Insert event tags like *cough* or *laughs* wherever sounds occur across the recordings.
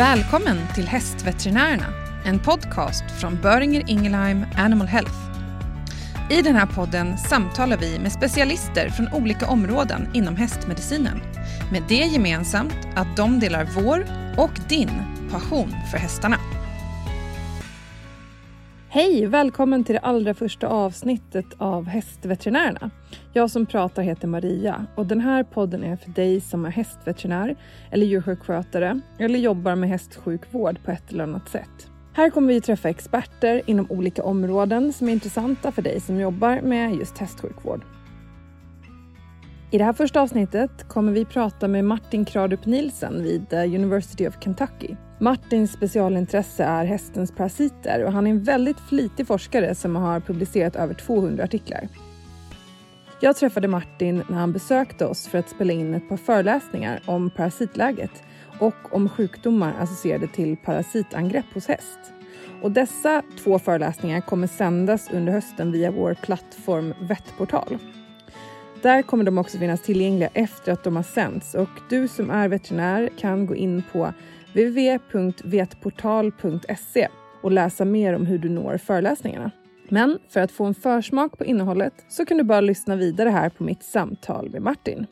Välkommen till Hästveterinärerna, en podcast från Böringer Ingelheim Animal Health. I den här podden samtalar vi med specialister från olika områden inom hästmedicinen. Med det gemensamt att de delar vår och din passion för hästarna. Hej! Välkommen till det allra första avsnittet av Hästveterinärerna. Jag som pratar heter Maria och den här podden är för dig som är hästveterinär eller djursjukskötare eller jobbar med hästsjukvård på ett eller annat sätt. Här kommer vi träffa experter inom olika områden som är intressanta för dig som jobbar med just hästsjukvård. I det här första avsnittet kommer vi prata med Martin Kradup Nielsen vid eh, University of Kentucky. Martins specialintresse är hästens parasiter och han är en väldigt flitig forskare som har publicerat över 200 artiklar. Jag träffade Martin när han besökte oss för att spela in ett par föreläsningar om parasitläget och om sjukdomar associerade till parasitangrepp hos häst. Och dessa två föreläsningar kommer sändas under hösten via vår plattform Vettportal. Där kommer de också finnas tillgängliga efter att de har sänts och du som är veterinär kan gå in på www.vetportal.se och läsa mer om hur du når föreläsningarna. Men för att få en försmak på innehållet så kan du bara lyssna vidare här på mitt samtal med Martin.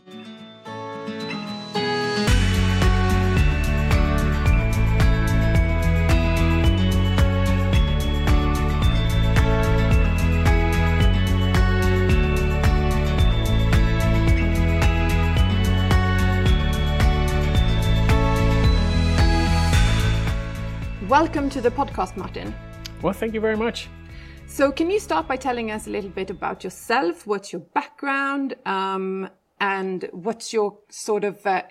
Welcome to the podcast, Martin. Well, thank you very much. So, can you start by telling us a little bit about yourself? What's your background? Um, and what's your sort of uh,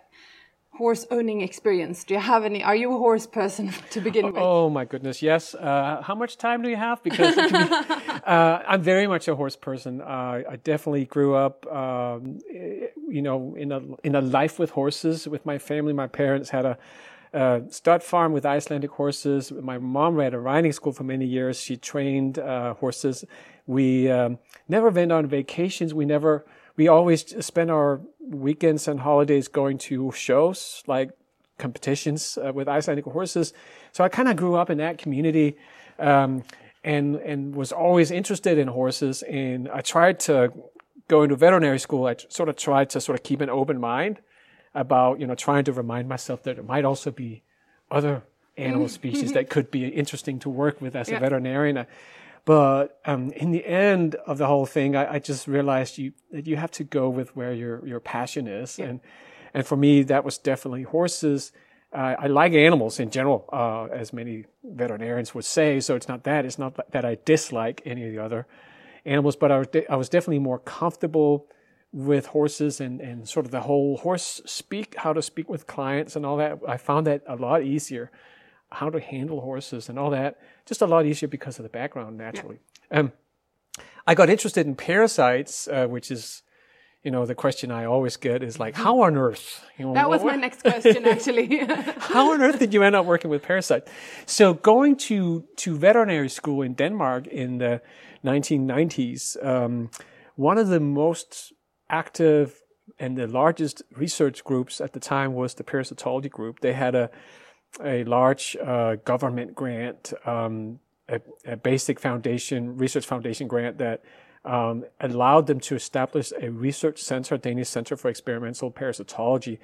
horse owning experience? Do you have any? Are you a horse person *laughs* to begin with? Oh my goodness, yes. Uh, how much time do you have? Because be, *laughs* uh, I'm very much a horse person. Uh, I definitely grew up, um, you know, in a in a life with horses with my family. My parents had a uh, stud farm with Icelandic horses. My mom ran a riding school for many years. She trained uh, horses. We um, never went on vacations. We never. We always spent our weekends and holidays going to shows like competitions uh, with Icelandic horses. So I kind of grew up in that community, um, and and was always interested in horses. And I tried to go into veterinary school. I sort of tried to sort of keep an open mind about you know trying to remind myself that there might also be other animal mm-hmm. species that could be interesting to work with as yeah. a veterinarian. But um, in the end of the whole thing, I, I, just realized you that you have to go with where your your passion is, yeah. and and for me that was definitely horses. Uh, I like animals in general, uh, as many veterinarians would say. So it's not that. It's not that I dislike any of the other animals, but I was, de- I was definitely more comfortable with horses and, and sort of the whole horse speak, how to speak with clients and all that. I found that a lot easier, how to handle horses and all that, just a lot easier because of the background naturally. Yeah. Um, I got interested in parasites, uh, which is, you know, the question I always get is like, how on earth? You know, that was what, my next question, *laughs* actually. *laughs* how on earth did you end up working with parasites? So going to, to veterinary school in Denmark in the 1990s, um, one of the most active and the largest research groups at the time was the parasitology group. They had a a large uh, government grant, um, a, a, basic foundation research foundation grant that um, allowed them to establish a research center, Danish Center for Experimental Parasitology.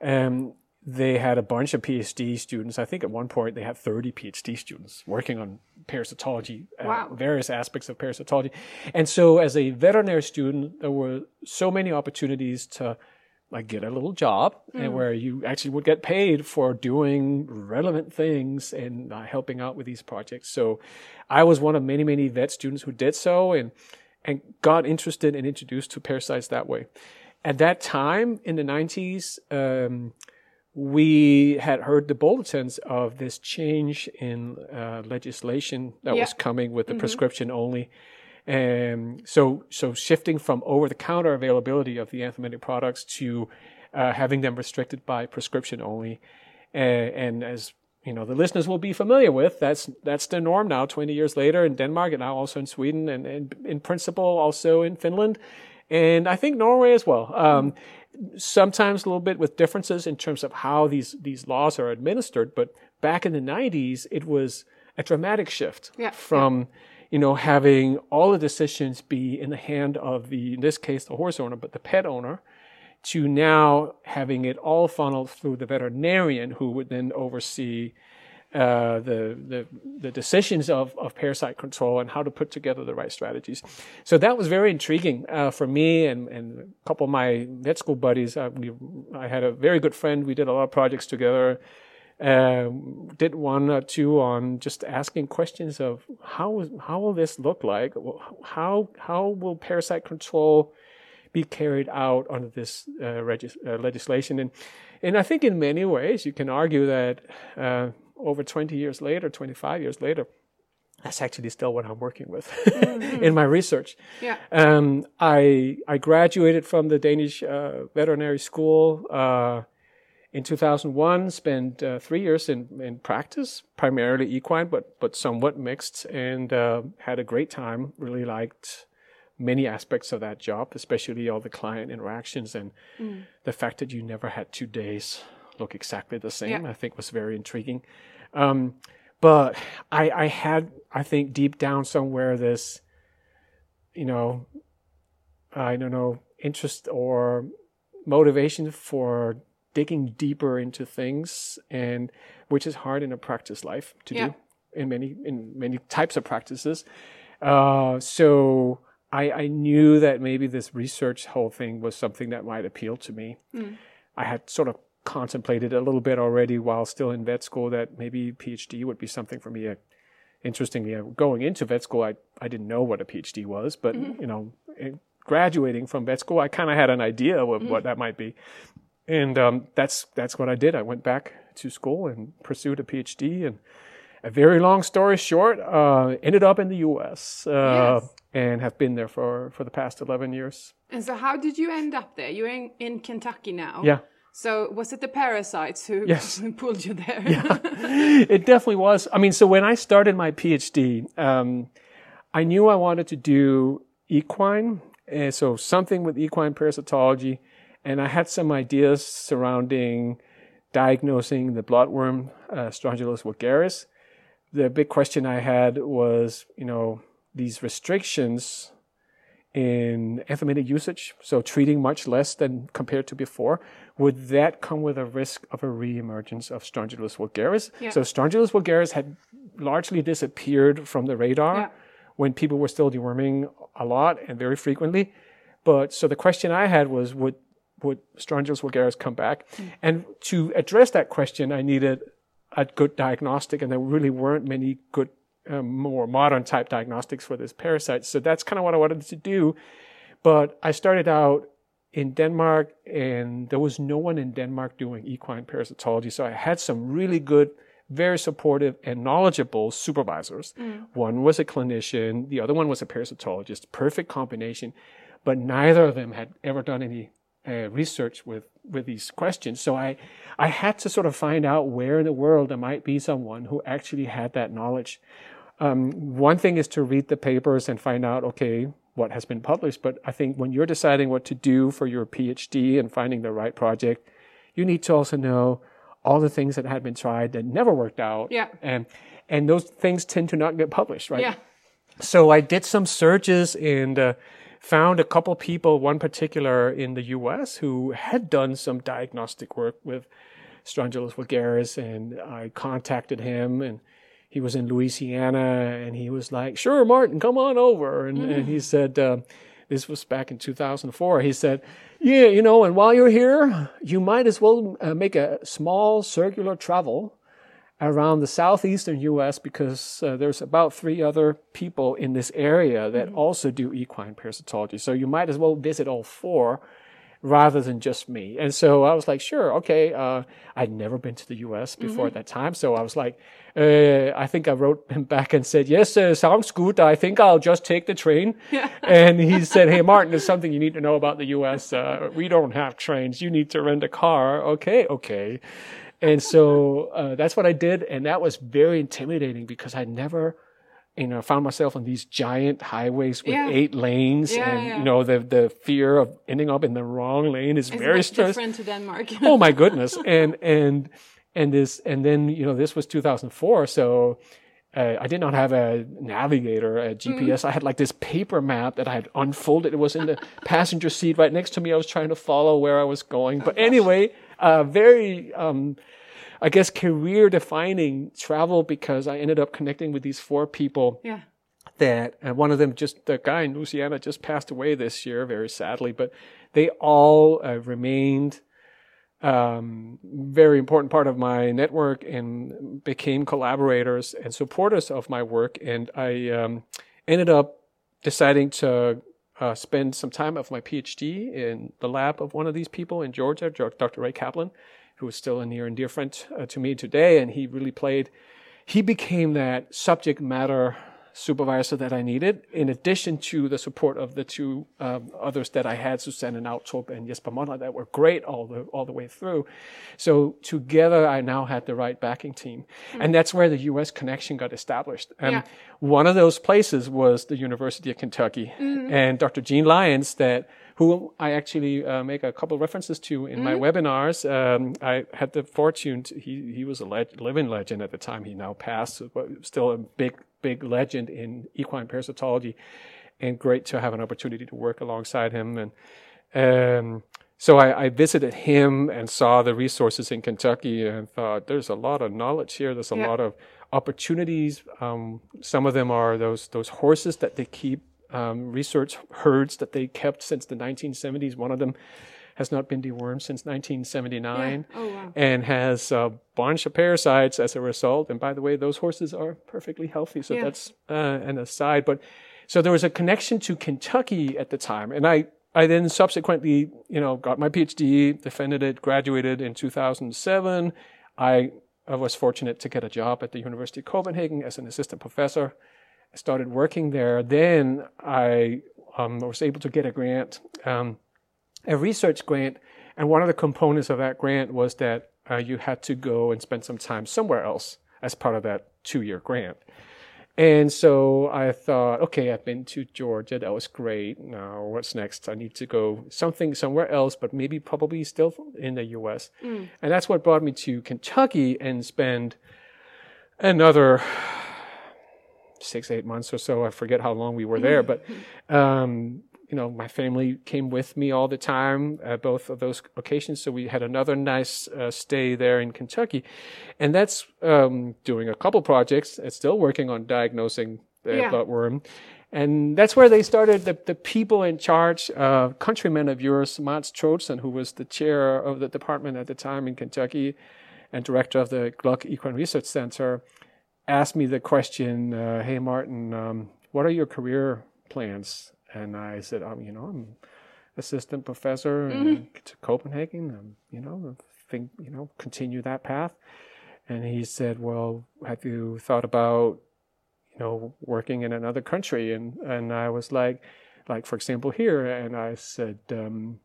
And they had a bunch of PhD students. I think at one point they had 30 PhD students working on parasitology, uh, wow. uh, various aspects of parasitology. And so as a veterinary student, there were so many opportunities to like get a little job mm. and where you actually would get paid for doing relevant things and uh, helping out with these projects. So I was one of many, many vet students who did so and, and got interested and introduced to parasites that way. At that time in the 90s, um, we had heard the bulletins of this change in uh, legislation that yeah. was coming with the mm-hmm. prescription only. And so, so shifting from over-the-counter availability of the anthelmintic products to uh, having them restricted by prescription only. And, and, as you know, the listeners will be familiar with, that's that's the norm now. Twenty years later in Denmark, and now also in Sweden, and, and in principle also in Finland and I think Norway as well. Um, sometimes a little bit with differences in terms of how these these laws are administered. But back in the '90s, it was a dramatic shift Yeah, from you know having all the decisions be in the hand of the in this case the horse owner, but the pet owner, to now having it all funneled through the veterinarian who would then oversee uh, the, the the decisions of, of parasite control and how to put together the right strategies. So that was very intriguing uh, for me and, and a couple of my vet school buddies. Uh, we, I had a very good friend. We did a lot of projects together. Um, did one or two on just asking questions of how how will this look like? How how will parasite control be carried out under this uh, regis- uh, legislation? And and I think in many ways you can argue that uh, over 20 years later, 25 years later, that's actually still what I'm working with *laughs* in my research. Yeah. Um, I I graduated from the Danish uh, veterinary school uh, in 2001. Spent uh, three years in, in practice, primarily equine, but but somewhat mixed, and uh, had a great time. Really liked many aspects of that job, especially all the client interactions and the fact that you never had two days look exactly the same. Yeah. I think was very intriguing. Um, but I, I had, I think, deep down somewhere this, you know, I don't know, interest or motivation for digging deeper into things, and which is hard in a practice life to Yeah. do in many in many types of practices. Uh, so I, I knew that maybe this research whole thing was something that might appeal to me. I had sort of contemplated a little bit already while still in vet school that maybe PhD would be something for me. Uh, interestingly, uh, going into vet school, I, I didn't know what a PhD was, but you know, in graduating from vet school, I kind of had an idea of what that might be, and um, that's that's what I did. I went back to school and pursued a PhD, and a very long story short, uh, ended up in the U.S. Uh, Yes. and have been there for for the past eleven years. And so, how did you end up there? You're in, in Kentucky now. Yeah. So, was it the parasites who, Yes. *laughs* pulled you there? yeah, *laughs* it definitely was. I mean, so when I started my PhD, um, I knew I wanted to do equine, and so something with equine parasitology, and I had some ideas surrounding diagnosing the bloodworm uh, Strongylus vulgaris. The big question I had was, you know, these restrictions in anthelmintic usage, so treating much less than compared to before, would that come with a risk of a reemergence of Strongylus vulgaris? Yeah. So Strongylus vulgaris had largely disappeared from the radar Yeah. when people were still deworming a lot and very frequently. But so the question I had was, would would Strongylus vulgaris come back? Hmm. And to address that question, I needed a good diagnostic, and there really weren't many good, um, more modern type diagnostics for this parasite. So that's kind of what I wanted to do. But I started out in Denmark, and there was no one in Denmark doing equine parasitology. So I had some really good, very supportive, and knowledgeable supervisors. One was a clinician, the other one was a parasitologist. Perfect combination. But neither of them had ever done any uh, research with with these questions. So I I had to sort of find out where in the world there might be someone who actually had that knowledge. Um, one thing is to read the papers and find out okay what has been published, but I think when you're deciding what to do for your PhD and finding the right project, you need to also know all the things that had been tried that never worked out. Yeah. And and those things tend to not get published, right? Yeah. So I did some searches and uh, found a couple people, one particular in the U.S. who had done some diagnostic work with Strongylus vulgaris, and I contacted him, and he was in Louisiana, and he was like, "Sure, Martin, come on over," and, and he said. Uh, this was back in 2004. He said, Yeah, you know, and while you're here, you might as well uh, make a small circular travel around the southeastern US because uh, there's about three other people in this area that also do equine parasitology. So you might as well visit all four rather than just me. And so I was like, sure, okay. Uh, I'd never been to the US before at that time. So I was like, uh, I think I wrote *laughs* him back and said, yes, uh, sounds good. I think I'll just take the train. *laughs* and he said, hey, Martin, there's something you need to know about the US. Uh, we don't have trains. You need to rent a car. Okay, okay. And so uh, that's what I did, and that was very intimidating because I never and I found myself on these giant highways with Yeah. eight lanes, Yeah, and yeah. you know the the fear of ending up in the wrong lane is It's very stressful different to Denmark. oh my *laughs* goodness and and and this and then you know this was 2004 so uh, I did not have a navigator, a GPS. I had like this paper map that I had unfolded. It was in the *laughs* passenger seat right next to me. I was trying to follow where I was going. But anyway, uh, very, um, I guess, career defining travel because I ended up connecting with these four people yeah. that and one of them just the guy in Louisiana just passed away this year very sadly but they all uh, remained um, very important part of my network and became collaborators and supporters of my work and I um, ended up deciding to uh, spend some time of my PhD in the lab of one of these people in Georgia, Dr. Ray Kaplan, who is still a near and dear friend uh, to me today, and he really played he became that subject matter supervisor that I needed, in addition to the support of the two um, others that I had, Susanne Nautrup and Jesper Monrad, that were great all the all the way through. So together, I now had the right backing team, and that's where the U.S. connection got established. And Yeah. one of those places was the University of Kentucky, and Dr. Gene Lyons, that who I actually uh, make a couple references to in my webinars. Um, I had the fortune. To, he he was a leg- living legend at the time. He now passed, but still a big big legend in equine parasitology, and great to have an opportunity to work alongside him. And um, so I, I visited him and saw the resources in Kentucky and thought, there's a lot of knowledge here. There's a Yeah. lot of opportunities. Um, some of them are those those horses that they keep um, research herds that they kept since the 1970s. One of them has not been dewormed since 1979 Yeah. Oh, wow. and has a bunch of parasites as a result. And by the way, those horses are perfectly healthy. So Yeah. that's uh, an aside. But so there was a connection to Kentucky at the time, and I. I then subsequently, you know, got my PhD, defended it, graduated in 2007. I, I was fortunate to get a job at the University of Copenhagen as an assistant professor. I started working there. Then I um, was able to get a grant, um, a research grant, and one of the components of that grant was that uh, you had to go and spend some time somewhere else as part of that two-year grant. And so I thought, okay, I've been to Georgia. That was great. Now what's next? I need to go something somewhere else, but maybe probably still in the U.S. And that's what brought me to Kentucky and spend another six, eight months or so. I forget how long we were there, but, *laughs* um, you know, my family came with me all the time, uh, both of those occasions. So we had another nice uh, stay there in Kentucky. And that's um, doing a couple projects. It's still working on diagnosing the Yeah. bloodworm. And that's where they started the, the people in charge, uh, countryman of yours, Mats Troedsson, who was the chair of the department at the time in Kentucky and director of the Gluck Equine Research Center, asked me the question, uh, "Hey Martin, um, what are your career plans?" And I said, um, "You know, I'm assistant professor in to Copenhagen. Um, you know, think you know, continue that path." And he said, "Well, have you thought about, you know, working in another country?" And and I was like, like for example here, and I said. Um,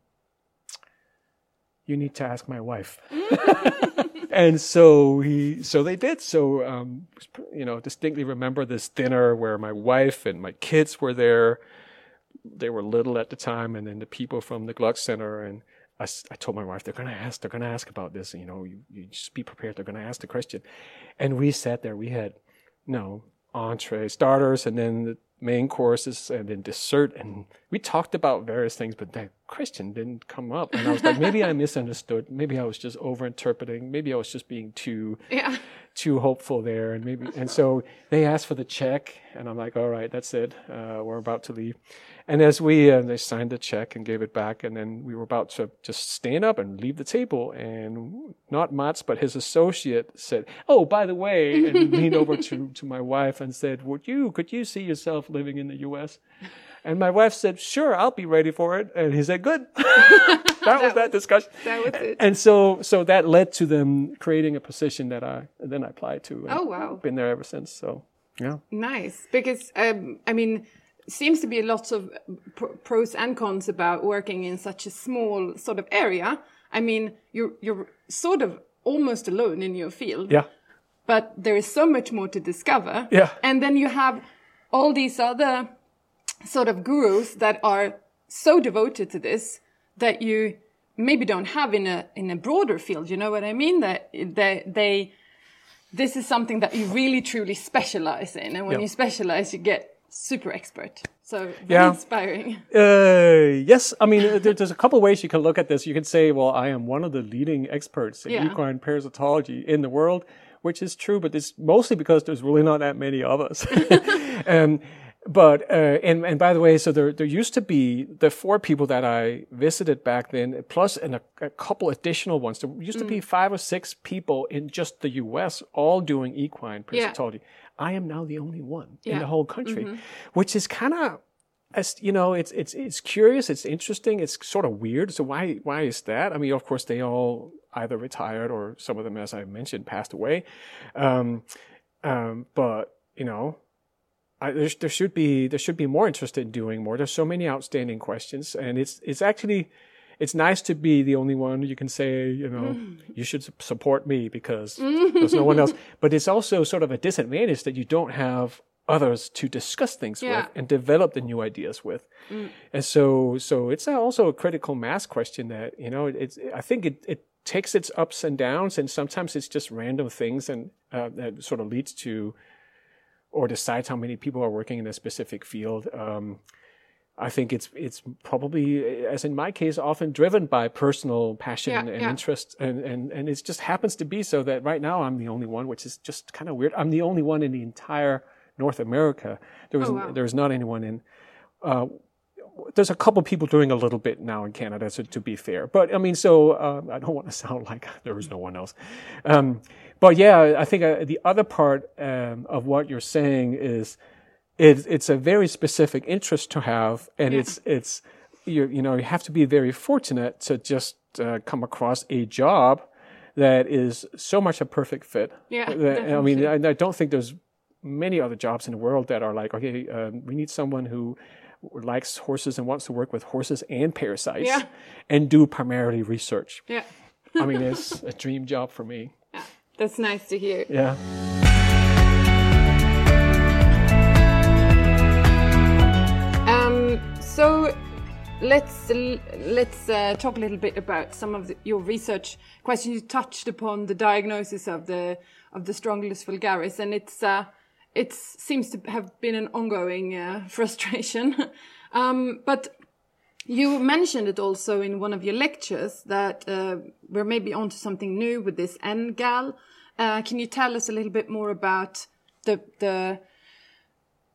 you need to ask my wife. *laughs* *laughs* and so he, so they did. So, um, you know, distinctly remember this dinner where my wife and my kids were there. They were little at the time, and then the people from the Gluck Center and I told my wife they're going to ask, they're going to ask about this. You know, you, you just be prepared. They're going to ask the question. And we sat there. We had, you know, entree starters, and then the main courses, and then dessert, and we talked about various things. But that question didn't come up, and I was like, maybe I *laughs* misunderstood. Maybe I was just overinterpreting. Maybe I was just being too Yeah. Too hopeful there and maybe and so they asked for the check and i'm like all right that's it uh, we're about to leave. And as we uh, they signed the check and gave it back and then we were about to just stand up and leave the table and not mats but his associate said oh by the way and leaned over to, to my wife and said would you could you see yourself living in the us and my wife said sure i'll be ready for it and he said good *laughs* that was that discussion That was it. and so so that led to them creating a position that I then I applied to. and Oh, wow. Been there ever since. So yeah. Nice, because um, I mean, seems to be lots of pr- pros and cons about working in such a small sort of area. I mean, you're you're sort of almost alone in your field, Yeah. but there is so much more to discover. Yeah. and then you have all these other sort of gurus that are so devoted to this that you maybe don't have in a in a broader field. You know what I mean? That they they this is something that you really truly specialize in, and when you specialize, you get super expert. So yeah. inspiring. Uh, yes, I mean, there, there's a couple ways you can look at this. You can say, well, I am one of the leading experts in yeah. equine parasitology in the world, which is true, but it's mostly because there's really not that many of us. *laughs* um, but uh, and and by the way, so there there used to be the four people that I visited back then, plus and a, a couple additional ones. There used to be mm. five or six people in just the U.S. all doing equine parasitology. Yeah. I am now the only one yeah. in the whole country, mm-hmm. which is kind of as you know, it's it's it's curious, it's interesting, it's sort of weird. So why why is that? I mean, of course, they all either retired or some of them, as I mentioned, passed away. Um, um, but you know, I, there, there should be there should be more interest in doing more. There's so many outstanding questions, and it's it's actually it's nice to be the only one you can say you know mm. you should support me because there's no one else. *laughs* But it's also sort of a disadvantage that you don't have others to discuss things yeah. with and develop the new ideas with. Mm. And so so it's also a critical mass question that you know it's I think it it takes its ups and downs and sometimes it's just random things and uh, that sort of leads to or decides how many people are working in a specific field. Um, I think it's it's probably, as in my case, often driven by personal passion yeah, and yeah. interest, and, and and it just happens to be so that right now I'm the only one, which is just kind of weird. I'm the only one in the entire North America. There was oh, wow. there was not anyone in. Uh, there's a couple people doing a little bit now in Canada, so to be fair. But I mean, so uh, I don't want to *laughs* sound like there was no one else. Um, but yeah, I think uh, the other part um, of what you're saying is it, it's a very specific interest to have, and yeah. it's it's you you know you have to be very fortunate to just uh, come across a job that is so much a perfect fit. Yeah, that, I mean, I, I, don't think there's many other jobs in the world that are like, okay, um, we need someone who likes horses and wants to work with horses and parasites yeah. and do primarily research. Yeah. I mean, *laughs* it's a dream job for me. That's nice to hear. Yeah. So let's let's uh, talk a little bit about some of the, your research questions. You touched upon the diagnosis of the of the Strongylus vulgaris, and it's uh, it seems to have been an ongoing uh, *laughs* frustration. um, but you mentioned it also in one of your lectures that uh, we're maybe onto something new with this NGAL. Uh, can you tell us a little bit more about the the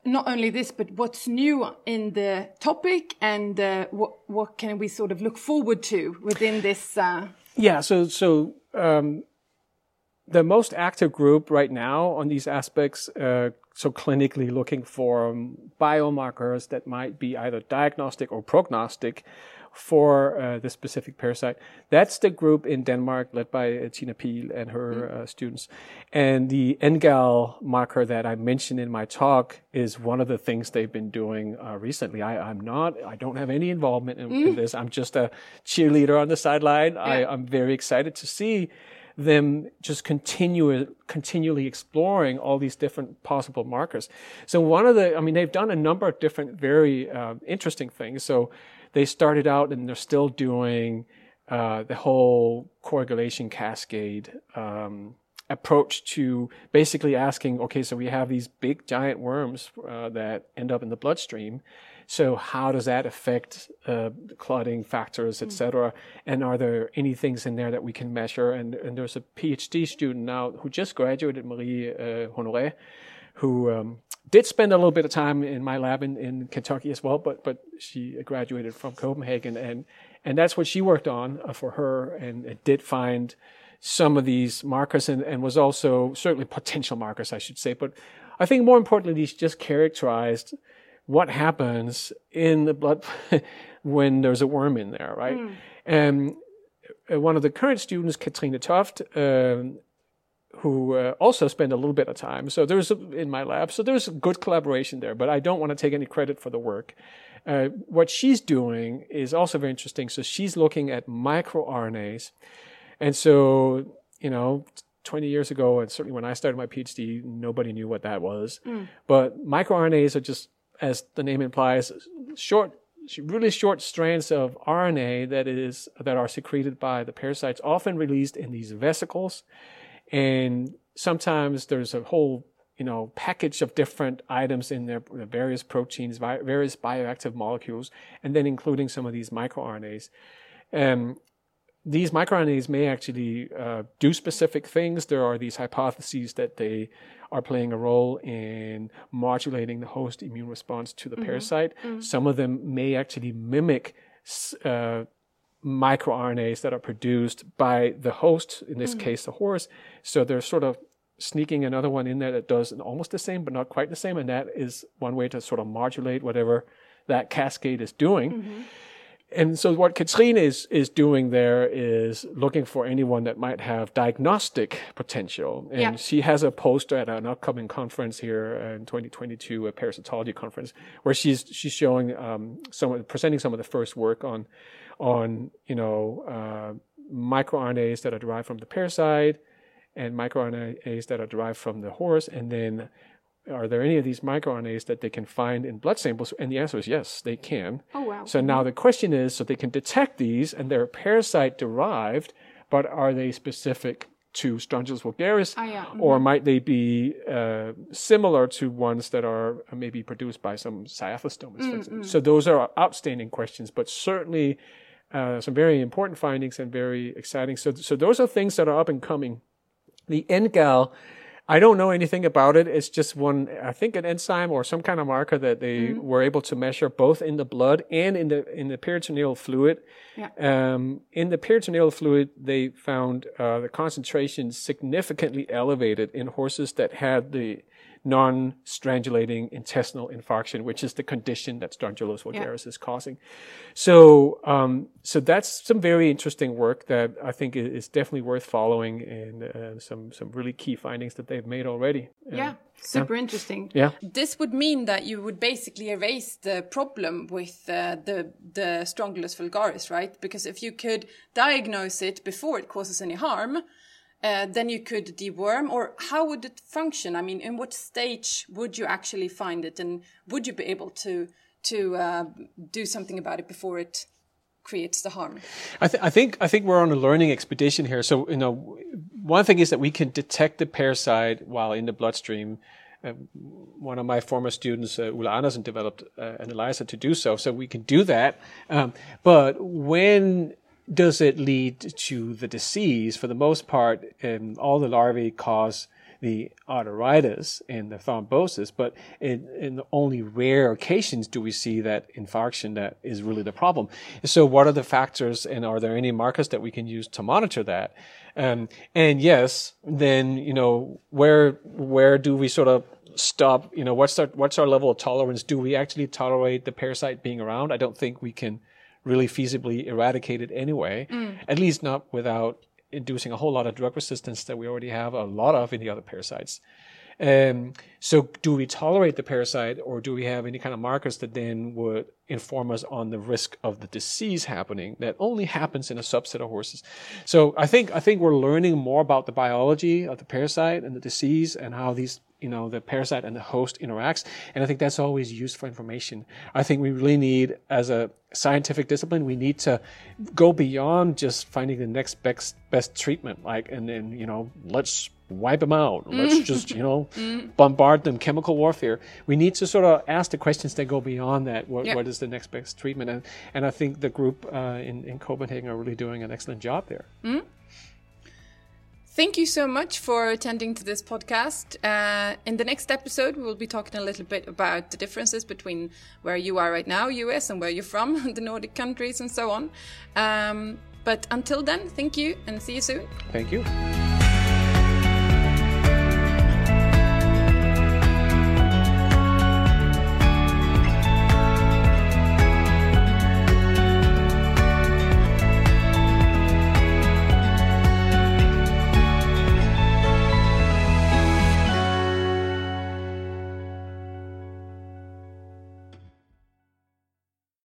not only this, but what's new in the topic and uh, what what can we sort of look forward to within this? Uh... Yeah, so so um, the most active group right now on these aspects, uh, so clinically looking for um, biomarkers that might be either diagnostic or prognostic for uh, the specific parasite. That's the group in Denmark led by uh, Tina Pihl and her mm. uh, students. And the NGAL marker that I mentioned in my talk is one of the things they've been doing uh, recently. I, am not, I don't have any involvement in, mm. in, this. I'm just a cheerleader on the sideline. Yeah. I, I'm very excited to see them just continue continually exploring all these different possible markers. So one of the, I mean, they've done a number of different very uh, interesting things. So they started out and they're still doing uh, the whole coagulation cascade um, approach to basically asking, okay, so we have these big giant worms uh, that end up in the bloodstream. So how does that affect uh, clotting factors, etc.? Mm. And are there any things in there that we can measure? And, and there's a PhD student now who just graduated, Marie uh, Honoré, who um, did spend a little bit of time in my lab in, in Kentucky as well, but but she graduated from Copenhagen, and and that's what she worked on uh, for her, and did find some of these markers, and, and was also certainly potential markers, I should say. But I think more importantly, she just characterized what happens in the blood *laughs* when there's a worm in there, right? Mm. And uh, one of the current students, Katrine Toft, um, who uh, also spend a little bit of time. So there's a, in my lab. So there's good collaboration there, but I don't want to take any credit for the work. Uh, what she's doing is also very interesting. So she's looking at microRNAs, and so you know, 20 years ago, and certainly when I started my PhD, nobody knew what that was. But microRNAs are just, as the name implies, short, really short strands of RNA that is that are secreted by the parasites, often released in these vesicles, and sometimes there's a whole you know package of different items in there, various proteins, various bioactive molecules, and then including some of these microRNAs. Um, these microRNAs may actually uh, do specific things. There are these hypotheses that they are playing a role in modulating the host immune response to the mm-hmm. parasite. Mm-hmm. Some of them may actually mimic uh, microRNAs that are produced by the host, in this mm-hmm. case, the horse. So they're sort of sneaking another one in there that does almost the same, but not quite the same. And that is one way to sort of modulate whatever that cascade is doing. And so what Katrine is is doing there is looking for anyone that might have diagnostic potential, and yeah. she has a poster at an upcoming conference here in 2022, a parasitology conference, where she's she's showing um, some presenting some of the first work on on you know uh, microRNAs that are derived from the parasite and microRNAs that are derived from the horse, and then are there any of these microRNAs that they can find in blood samples? And the answer is yes, they can. Oh, wow. So now the question is so they can detect these and they're parasite derived, but are they specific to Strongylus vulgaris? Oh, yeah. mm-hmm. Or might they be uh, similar to ones that are maybe produced by some Cyathostomas, mm-hmm. So those are outstanding questions, but certainly uh, some very important findings and very exciting. So, so those are things that are up and coming. The NGAL I don't know anything about it. It's just one, I think, an enzyme or some kind of marker that they mm-hmm. were able to measure both in the blood and in the in the peritoneal fluid. Yeah. Um, in the peritoneal fluid, they found uh, the concentration significantly elevated in horses that had the non-strangulating intestinal infarction, which is the condition that Strongylus vulgaris yeah. is causing. So, um, so that's some very interesting work that I think is definitely worth following, and uh, some some really key findings that they've made already. yeah, super yeah. interesting. Yeah, this would mean that you would basically erase the problem with uh, the the Strongylus vulgaris, right? Because if you could diagnose it before it causes any harm uh, then you could deworm or how would it function? I mean in what stage would you actually find it and would you be able to to uh, do something about it before it creates the harm? I, th- I, think i think we're on a learning expedition here. So you know one thing is that we can detect the parasite while in the bloodstream. Uh, one of my former students, uh, Ulla Andersen, developed uh, an ELISA to do so, so we can do that. Um, but when does it lead to the disease? For the most part, um, all the larvae cause the arteritis and the thrombosis, but in, in, only rare occasions do we see that infarction that is really the problem. So what are the factors and are there any markers that we can use to monitor that? Um, and yes, then, you know, where, where do we sort of stop, you know, what's our, what's our level of tolerance? Do we actually tolerate the parasite being around? I don't think we can really feasibly eradicated anyway, mm. at least not without inducing a whole lot of drug resistance that we already have a lot of in the other parasites. Um, so, do we tolerate the parasite, or do we have any kind of markers that then would inform us on the risk of the disease happening that only happens in a subset of horses? So, I think I think we're learning more about the biology of the parasite and the disease and how these you know the parasite and the host interacts. And i think that's always useful information. I think we really need as a scientific discipline we need to go beyond just finding the next best best treatment. Like and then you know let's wipe them out *laughs* let's just you know bombard them chemical warfare we need to sort of ask the questions that go beyond that what, yep. what is the next best treatment and and i think the group uh, in in copenhagen are really doing an excellent job there mm. Thank you so much for attending to this podcast. Uh, in the next episode, we will be talking a little bit about the differences between where you are right now, US, and where you're from, *laughs* the Nordic countries, and so on. Um, but until then, thank you and see you soon. Thank you.